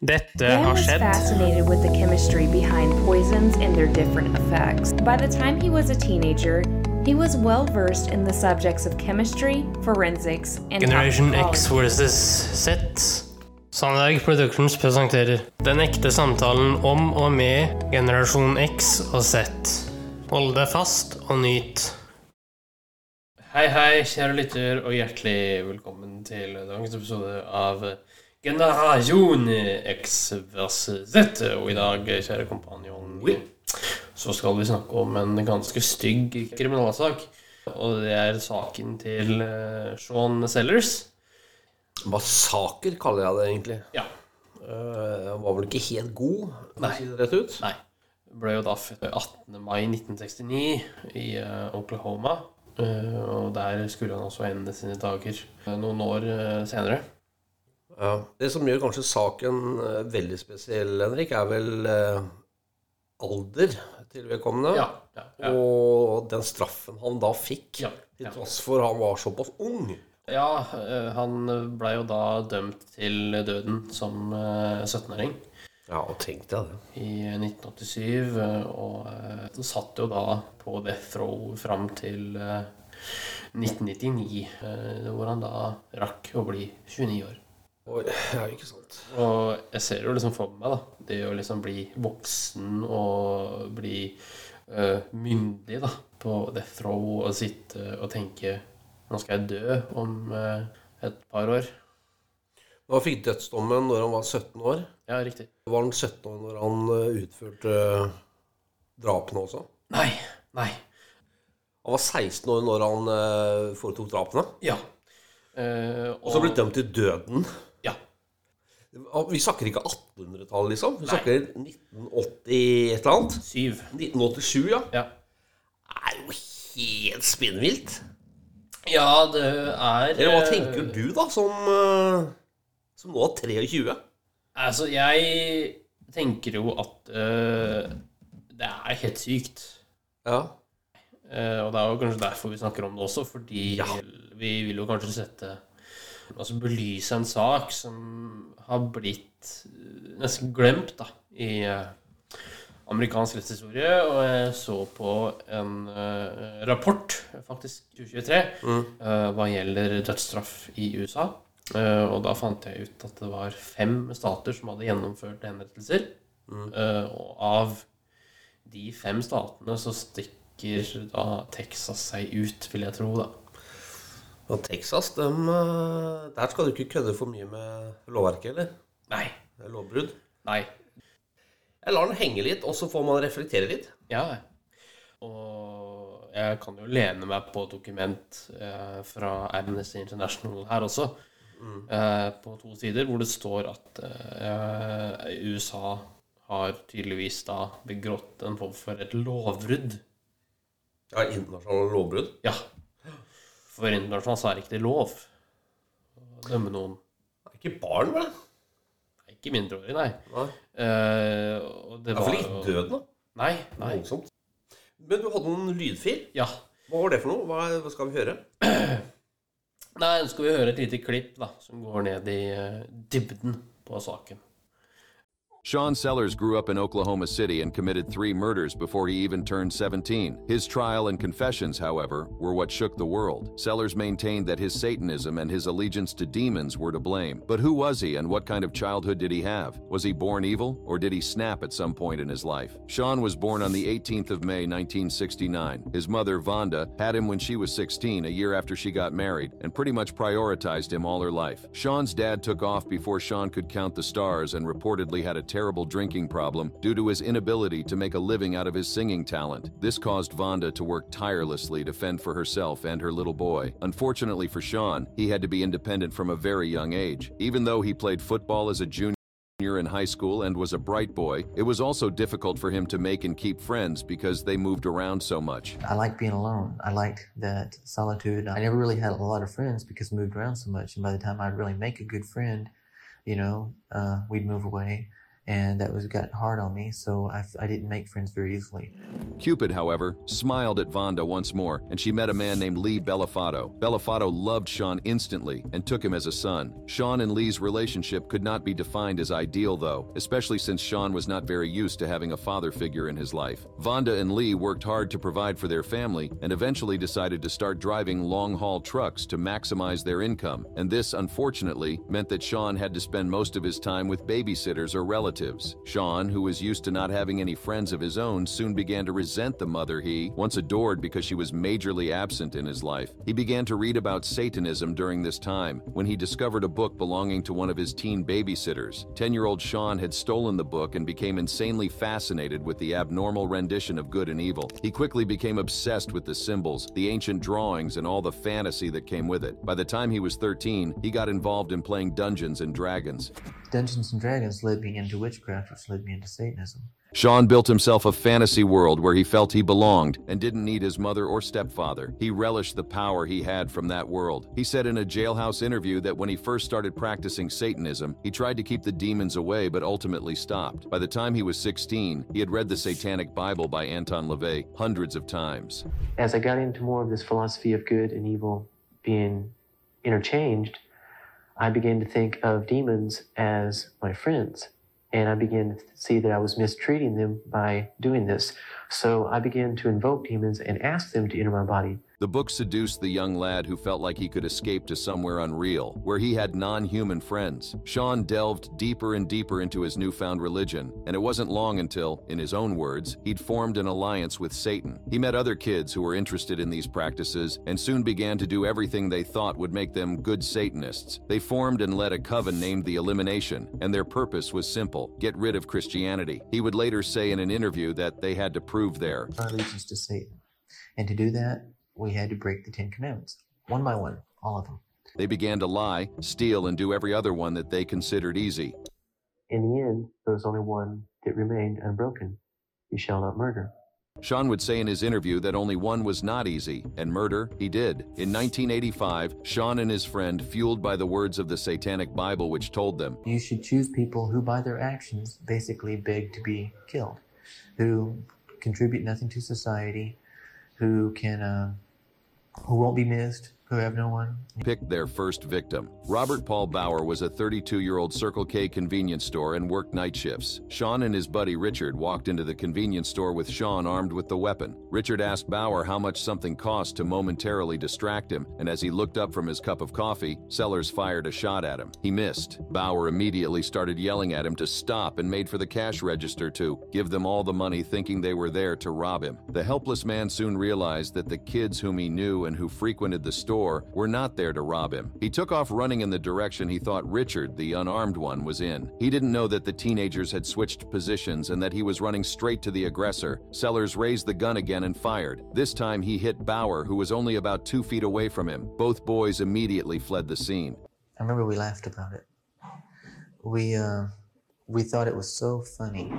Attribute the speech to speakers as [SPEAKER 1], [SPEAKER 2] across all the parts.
[SPEAKER 1] Dette
[SPEAKER 2] Dan
[SPEAKER 1] har
[SPEAKER 2] was
[SPEAKER 1] skjedd.
[SPEAKER 2] fascinated with the chemistry behind poisons and their different effects. By the time he was a teenager, he was well versed in the subjects of chemistry, forensics, and
[SPEAKER 1] Generation X versus Z. Sandberg Productions presenterer Den ekte samtalen om og med generasjon X og Z. Hold deg fast og nyt. Hei, hei, kjære lytter, og hjertelig velkommen til dagens episode av Generasjon X versus Z. Og i dag, kjære kompanjong, så skal vi snakke om en ganske stygg kriminalsak. Og det er saken til eh, Sean Sellers.
[SPEAKER 3] Massaker kaller jeg det egentlig.
[SPEAKER 1] Ja.
[SPEAKER 3] Uh, var vel ikke helt god, for å si det rett ut.
[SPEAKER 1] Nei. Ble jo da født 18. mai 1969 i uh, Oklahoma. Uh, og der skulle han også ende sine dager noen år senere.
[SPEAKER 3] Ja. Det som gjør kanskje saken eh, veldig spesiell, Henrik, er vel eh, alder til vedkommende.
[SPEAKER 1] Ja, ja, ja.
[SPEAKER 3] Og den straffen han da fikk, til tross for han var såpass ung.
[SPEAKER 1] ja eh, han blei jo da dømt til døden som eh, 17-åring
[SPEAKER 3] Ja, og tenk deg det.
[SPEAKER 1] i 1987. eh, Og så satt jo da på death row fram til eh, 1999, eh, hvor han da rakk å bli 29 år.
[SPEAKER 3] Og, ja, ikke sant.
[SPEAKER 1] Og jeg ser jo liksom for meg da det å liksom bli voksen og bli uh, myndig da på death throw og sitte og tenke Nå skal jeg dø om uh, et par år.
[SPEAKER 3] Han fikk dødsdommen når han var 17 år.
[SPEAKER 1] Ja, riktig.
[SPEAKER 3] Var han 17 år når han eh, utførte drapene også?
[SPEAKER 1] Nei. Nei.
[SPEAKER 3] Han var 16 år når han foretok drapene.
[SPEAKER 1] Ja. Eh,
[SPEAKER 3] Og så ble dømt til døden. Vi snakker ikke 1800-tallet, liksom. Vi
[SPEAKER 1] Nei.
[SPEAKER 3] snakker 1980 et eller annet.
[SPEAKER 1] Syv.
[SPEAKER 3] 1987, ja.
[SPEAKER 1] Ja.
[SPEAKER 3] Det er jo helt spinnvilt.
[SPEAKER 1] Ja, det er
[SPEAKER 3] Eller hva
[SPEAKER 1] eh,
[SPEAKER 3] tenker du, da, som, eh, som nå er 23?
[SPEAKER 1] Altså, jeg tenker jo at uh, det er helt sykt.
[SPEAKER 3] Ja.
[SPEAKER 1] Uh, og det er jo kanskje derfor vi snakker om det også, fordi
[SPEAKER 3] Ja.
[SPEAKER 1] vi vil jo kanskje sette Altså belyse en sak som har blitt eh, nesten glemt da, i eh, amerikansk rettshistorie. Og jeg så på en uh, rapport, faktisk 2023, eh, hva gjelder dødsstraff i USA. Uh, og da fant jeg ut at det var fem stater som hadde gjennomført henrettelser. Eh, og av de fem statene så stikker da Texas seg ut, vil jeg tro, da.
[SPEAKER 3] Og Texas, dem, eh, der skal du ikke kødde for mye med lovverket, eller?
[SPEAKER 1] Nei.
[SPEAKER 3] Det er lovbrudd.
[SPEAKER 1] Nei.
[SPEAKER 3] Jeg lar den henge litt, og så får man reflektere litt.
[SPEAKER 1] Ja. Og jeg kan jo lene meg på dokument eh, fra Amnesty International her også, eh, på to sider, hvor det står at eh, USA har tydeligvis da begrått en form for et lovbrudd.
[SPEAKER 3] Ja, internasjonale lovbrudd.
[SPEAKER 1] Ja. For internasjonalt så er ikke det lov å dømme noen.
[SPEAKER 3] Det er ikke barn, vel?
[SPEAKER 1] Nei, Ikke mindreårig, nei.
[SPEAKER 3] Nei.
[SPEAKER 1] Eh, det
[SPEAKER 3] Iallfall
[SPEAKER 1] var
[SPEAKER 3] ikke
[SPEAKER 1] død
[SPEAKER 3] døden, da.
[SPEAKER 1] Nei, nei.
[SPEAKER 3] Voldsomt. Men du hadde noen lydfil.
[SPEAKER 1] Ja.
[SPEAKER 3] Hva var det for noe? Hva, hva skal vi høre?
[SPEAKER 1] Nei, nå skal vi høre et lite klipp da, som går ned i eh, dybden på saken.
[SPEAKER 4] Sean Sellers grew up in Oklahoma City and committed three murders before he even turned 17. His trial and confessions, however, were what shook the world. Sellers maintained that his Satanism and his allegiance to demons were to blame. But who was he and what kind of childhood did he have? Was he born evil or did he snap at some point in his life? Sean was born on the 18th of May 1969. His mother, Vonda, had him when she was 16, a year after she got married, and pretty much prioritized him all her life. Sean's dad took off before Sean could count the stars and reportedly had a terrible drinking problem due to his inability to make a living out of his singing talent. This caused Vonda to work tirelessly to fend for herself and her little boy. Unfortunately for Sean, he had to be independent from a very young age. Even though he played football as a junior, in high school and was a bright boy, it was also difficult for him to make and keep friends because they moved around so much.
[SPEAKER 5] I liked being alone. I liked that solitude. I never really had a lot of friends because moved around so much. And by the time I'd really make a good friend, you know, uh, we'd move away. And that was got hard on me, so I, I didn't make friends very easily.
[SPEAKER 4] Cupid, however, smiled at Vonda once more, and she met a man named Lee Bellofatto. Bellofatto loved Sean instantly and took him as a son. Sean and Lee's relationship could not be defined as ideal, though, especially since Sean was not very used to having a father figure in his life. Vonda and Lee worked hard to provide for their family and eventually decided to start driving long haul trucks to maximize their income, and this, unfortunately, meant that Sean had to spend most of his time with babysitters or relatives relatives. Sean, who was used to not having any friends of his own, soon began to resent the mother he once adored because she was majorly absent in his life. He began to read about Satanism during this time when he discovered a book belonging to one of his teen babysitters. 10 year old Sean had stolen the book and became insanely fascinated with the abnormal rendition of good and evil. He quickly became obsessed with the symbols, the ancient drawings, and all the fantasy that came with it. By the time he was 13, he got involved in playing Dungeons and Dragons.
[SPEAKER 5] Dungeons and Dragons led me into witchcraft, which led me into Satanism.
[SPEAKER 4] Sean built himself a fantasy world where he felt he belonged and didn't need his mother or stepfather. He relished the power he had from that world. He said in a jailhouse interview that when he first started practicing Satanism, he tried to keep the demons away but ultimately stopped. By the time he was 16, he had read the Satanic Bible by Anton LaVey hundreds of times.
[SPEAKER 5] As I got into more of this philosophy of good and evil being interchanged, I began to think of demons as my friends. And I began to see that I was mistreating them by doing this. So I began to invoke demons and ask them to enter my body.
[SPEAKER 4] The book seduced the young lad who felt like he could escape to somewhere unreal, where he had non human friends. Sean delved deeper and deeper into his newfound religion, and it wasn't long until, in his own words, he'd formed an alliance with Satan. He met other kids who were interested in these practices and soon began to do everything they thought would make them good Satanists. They formed and led a coven named the Elimination, and their purpose was simple get rid of Christianity. He would later say in an interview that they had to prove their
[SPEAKER 5] allegiance to Satan. And to do that, we had to break the Ten Commandments, one by one, all of them.
[SPEAKER 4] They began to lie, steal, and do every other one that they considered easy.
[SPEAKER 5] In the end, there was only one that remained unbroken you shall not murder.
[SPEAKER 4] Sean would say in his interview that only one was not easy, and murder he did. In 1985, Sean and his friend, fueled by the words of the Satanic Bible, which told them,
[SPEAKER 5] You should choose people who, by their actions, basically beg to be killed, who contribute nothing to society, who can uh, who won't be missed, who have no one.
[SPEAKER 4] Picked their first victim. Robert Paul Bower was a 32 year old Circle K convenience store and worked night shifts. Sean and his buddy Richard walked into the convenience store with Sean armed with the weapon. Richard asked Bower how much something cost to momentarily distract him, and as he looked up from his cup of coffee, Sellers fired a shot at him. He missed. Bower immediately started yelling at him to stop and made for the cash register to give them all the money, thinking they were there to rob him. The helpless man soon realized that the kids whom he knew and who frequented the store store were not there to rob him. He took off running in the direction he thought Richard, the unarmed one, was in. He didn't know that the teenagers had switched positions and that he was running straight to the aggressor. Sellers raised the gun again and fired. This time he hit Bower, who was only about two feet away from him. Both boys immediately fled the scene.
[SPEAKER 5] I remember we laughed about it. We, uh, we thought it was so funny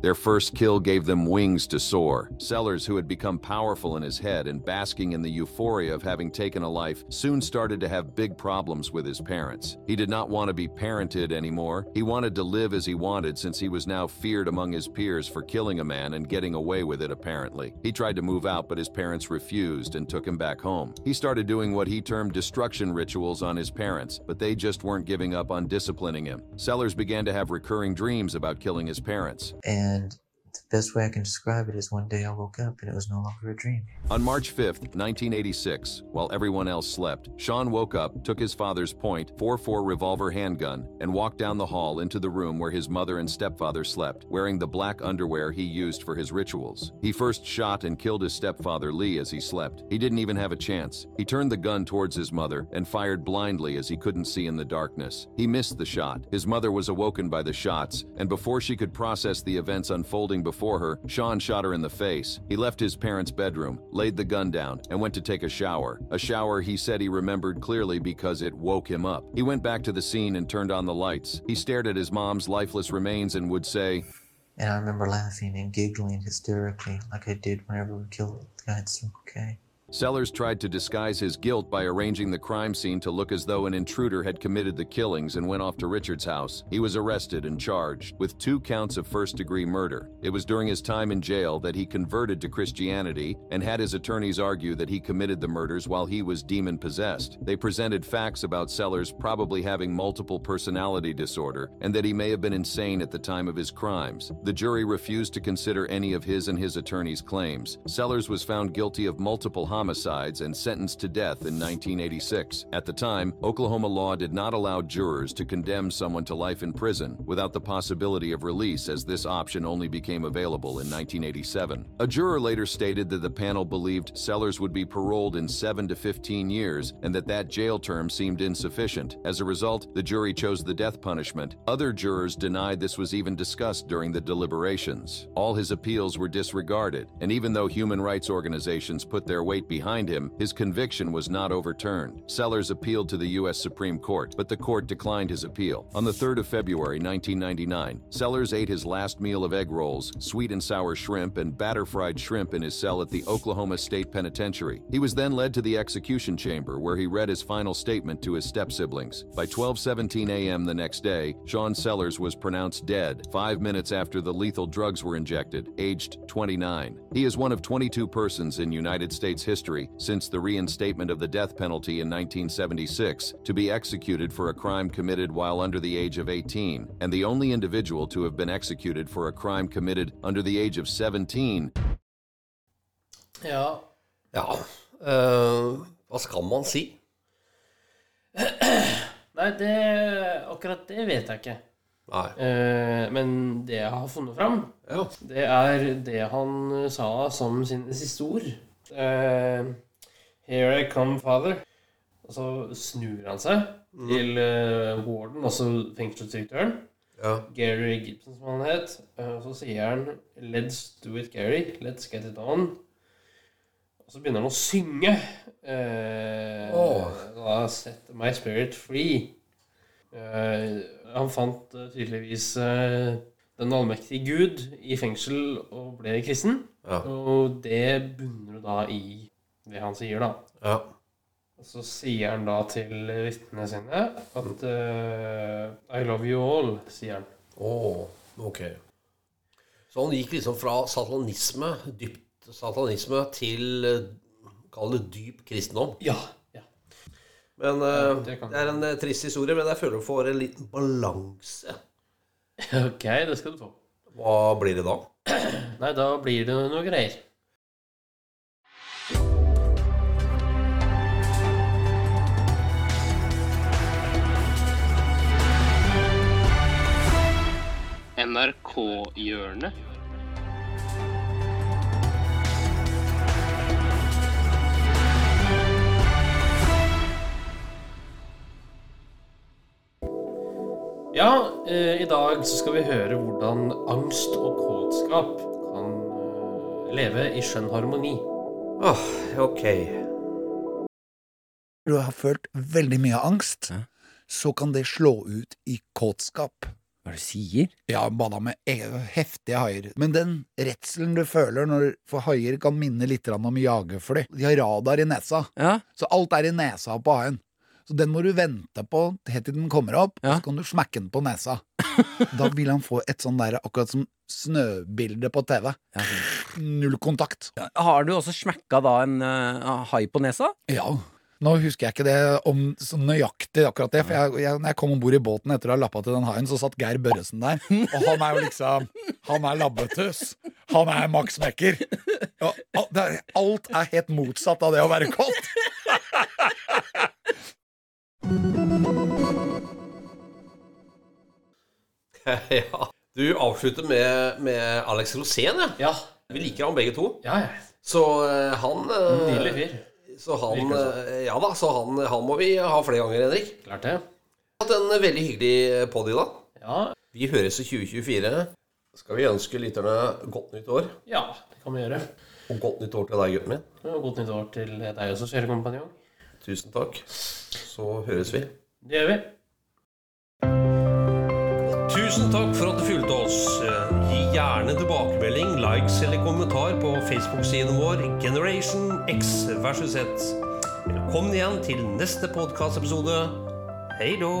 [SPEAKER 4] their first kill gave them wings to soar. Sellers, who had become powerful in his head and basking in the euphoria of having taken a life, soon started to have big problems with his parents. He did not want to be parented anymore. He wanted to live as he wanted since he was now feared among his peers for killing a man and getting away with it, apparently. He tried to move out, but his parents refused and took him back home. He started doing what he termed destruction rituals on his parents, but they just weren't giving up on disciplining him. Sellers began to have recurring dreams about killing his parents.
[SPEAKER 5] And and best way I can describe it is one day I woke up and it was no longer a dream.
[SPEAKER 4] On March 5th, 1986, while everyone else slept, Sean woke up, took his father's .44 revolver handgun, and walked down the hall into the room where his mother and stepfather slept, wearing the black underwear he used for his rituals. He first shot and killed his stepfather Lee as he slept. He didn't even have a chance. He turned the gun towards his mother and fired blindly as he couldn't see in the darkness. He missed the shot. His mother was awoken by the shots, and before she could process the events unfolding before her, Sean shot her in the face. He left his parents' bedroom, laid the gun down, and went to take a shower. A shower he said he remembered clearly because it woke him up. He went back to the scene and turned on the lights. He stared at his mom's lifeless remains and would say,
[SPEAKER 5] And I remember laughing and giggling hysterically like I did whenever we killed the guy at Circle K.
[SPEAKER 4] Sellers tried to disguise his guilt by arranging the crime scene to look as though an intruder had committed the killings and went off to Richard's house. He was arrested and charged with two counts of first degree murder. It was during his time in jail that he converted to Christianity and had his attorneys argue that he committed the murders while he was demon possessed. They presented facts about Sellers probably having multiple personality disorder and that he may have been insane at the time of his crimes. The jury refused to consider any of his and his attorney's claims. Sellers was found guilty of multiple homicides and sentenced to death in 1986. At the time, Oklahoma law did not allow jurors to condemn someone to life in prison without the possibility of release, as this option only became available in 1987. A juror later stated that the panel believed Sellers would be paroled in 7 to 15 years and that that jail term seemed insufficient. As a result, the jury chose the death punishment. Other jurors denied this was even discussed during the deliberations. All his appeals were disregarded, and even though human rights organizations put their weight behind him, his conviction was not overturned. Sellers appealed to the U.S. Supreme Court, but the court declined his appeal. On the 3rd of February 1999, Sellers ate his last meal of egg rolls, sweet and sour shrimp, and batter fried shrimp in his cell at the Oklahoma State Penitentiary. He was then led to the execution chamber where he read his final statement to his step siblings. By 12:17 a.m. the next day, Sean Sellers was pronounced dead 5 minutes after the lethal drugs were injected, aged 29. He is one of 22 persons in United States history since the reinstatement of the death penalty in 1976 to be executed for a crime committed while under the age of 18, and the only individual to have been executed for a crime committed under the age of 17
[SPEAKER 1] Ja.
[SPEAKER 3] Ja, Uh, hva skal man si?
[SPEAKER 1] Nei, det Akkurat det vet jeg ikke.
[SPEAKER 3] Nei.
[SPEAKER 1] Eh, men det jeg har funnet fram,
[SPEAKER 3] Ja.
[SPEAKER 1] det er det han sa som sine siste ord. Eh, Here I come, father. Og så snur han seg til uh, warden, altså fengselsdirektøren.
[SPEAKER 3] ja.
[SPEAKER 1] Gary Gibson, som han het. Eh, Og så sier han 'Let's do it, Gary. Let's get it on'. Og så begynner han å synge. Eh,
[SPEAKER 3] Åh.
[SPEAKER 1] da, 'Set my spirit free'. Eh, han fant eh, tydeligvis eh, den allmektige Gud i fengsel og ble kristen.
[SPEAKER 3] Ja.
[SPEAKER 1] Og det bunner jo da i det han sier, da.
[SPEAKER 3] ja.
[SPEAKER 1] Og så sier han da til vitnene sine at uh, 'I love you all', sier han.
[SPEAKER 3] Å, ok. Så han gikk liksom fra satanisme, dypt satanisme, til eh, Kall det dyp kristendom.
[SPEAKER 1] Ja. ja.
[SPEAKER 3] Men
[SPEAKER 1] uh,
[SPEAKER 3] det,
[SPEAKER 1] det
[SPEAKER 3] er en trist historie, men jeg føler du får en liten balanse.
[SPEAKER 1] Ok, det skal du få.
[SPEAKER 3] Hva blir det da?
[SPEAKER 1] Nei, da blir det noe greier. NRK-hjørnet. Ja, eh, i dag så skal vi høre hvordan angst og kåtskap kan eh, leve i skjønn harmoni.
[SPEAKER 3] Åh, ok.
[SPEAKER 6] du har følt veldig mye angst, så kan det slå ut i kåtskap.
[SPEAKER 7] Hva er det du sier?
[SPEAKER 6] Ja, bada med e- heftige haier. Men den redselen du føler når For haier kan minne litt om jagerfly. De har radar i nesa,
[SPEAKER 7] Ja,
[SPEAKER 6] så alt er i nesa på haien. Så den må du vente på helt til den kommer opp,
[SPEAKER 7] Ja.
[SPEAKER 6] så kan du smekke den på nesa. Da vil han få et sånn der, akkurat som snøbilde på TV.
[SPEAKER 7] ja.
[SPEAKER 6] Null kontakt.
[SPEAKER 7] Har du også smekka da en uh, hai på nesa?
[SPEAKER 6] Ja. Nå husker jeg ikke det om så nøyaktig akkurat det, for jeg, jeg, når jeg kom om bord i båten etter å ha lappa til den haien, så satt Geir Børresen der. Og han er jo liksom Han er labbetuss. Han er Max Mekker. Og, er- alt er helt motsatt av det å være kåt.
[SPEAKER 3] ja. Du avslutter med, med Alex Rosén, ja.
[SPEAKER 1] Ja.
[SPEAKER 3] Vi liker han begge to.
[SPEAKER 1] Ja, ja.
[SPEAKER 3] Så eh, han eh,
[SPEAKER 1] Nydelig fyr.
[SPEAKER 3] Så han, eh, ja da, så han, han må vi ha flere ganger, Henrik.
[SPEAKER 1] Klart det.
[SPEAKER 3] Vi har Hatt en veldig hyggelig poddy, da.
[SPEAKER 1] Ja,
[SPEAKER 3] Vi høres i 2024. Skal vi ønske lytterne godt nytt år?
[SPEAKER 1] ja, det kan vi gjøre.
[SPEAKER 3] Og godt nytt år til deg, gutten min.
[SPEAKER 1] Og Godt nytt år til deg også, kjære kompanjong.
[SPEAKER 3] Tusen takk. Så høres vi.
[SPEAKER 1] Det gjør vi.
[SPEAKER 8] Tusen takk for at du fulgte oss. Gi
[SPEAKER 3] gjerne tilbakemelding, likes eller kommentar på Facebook-siden vår Generation X versus Z. Velkommen igjen til neste podkastepisode. Hei då!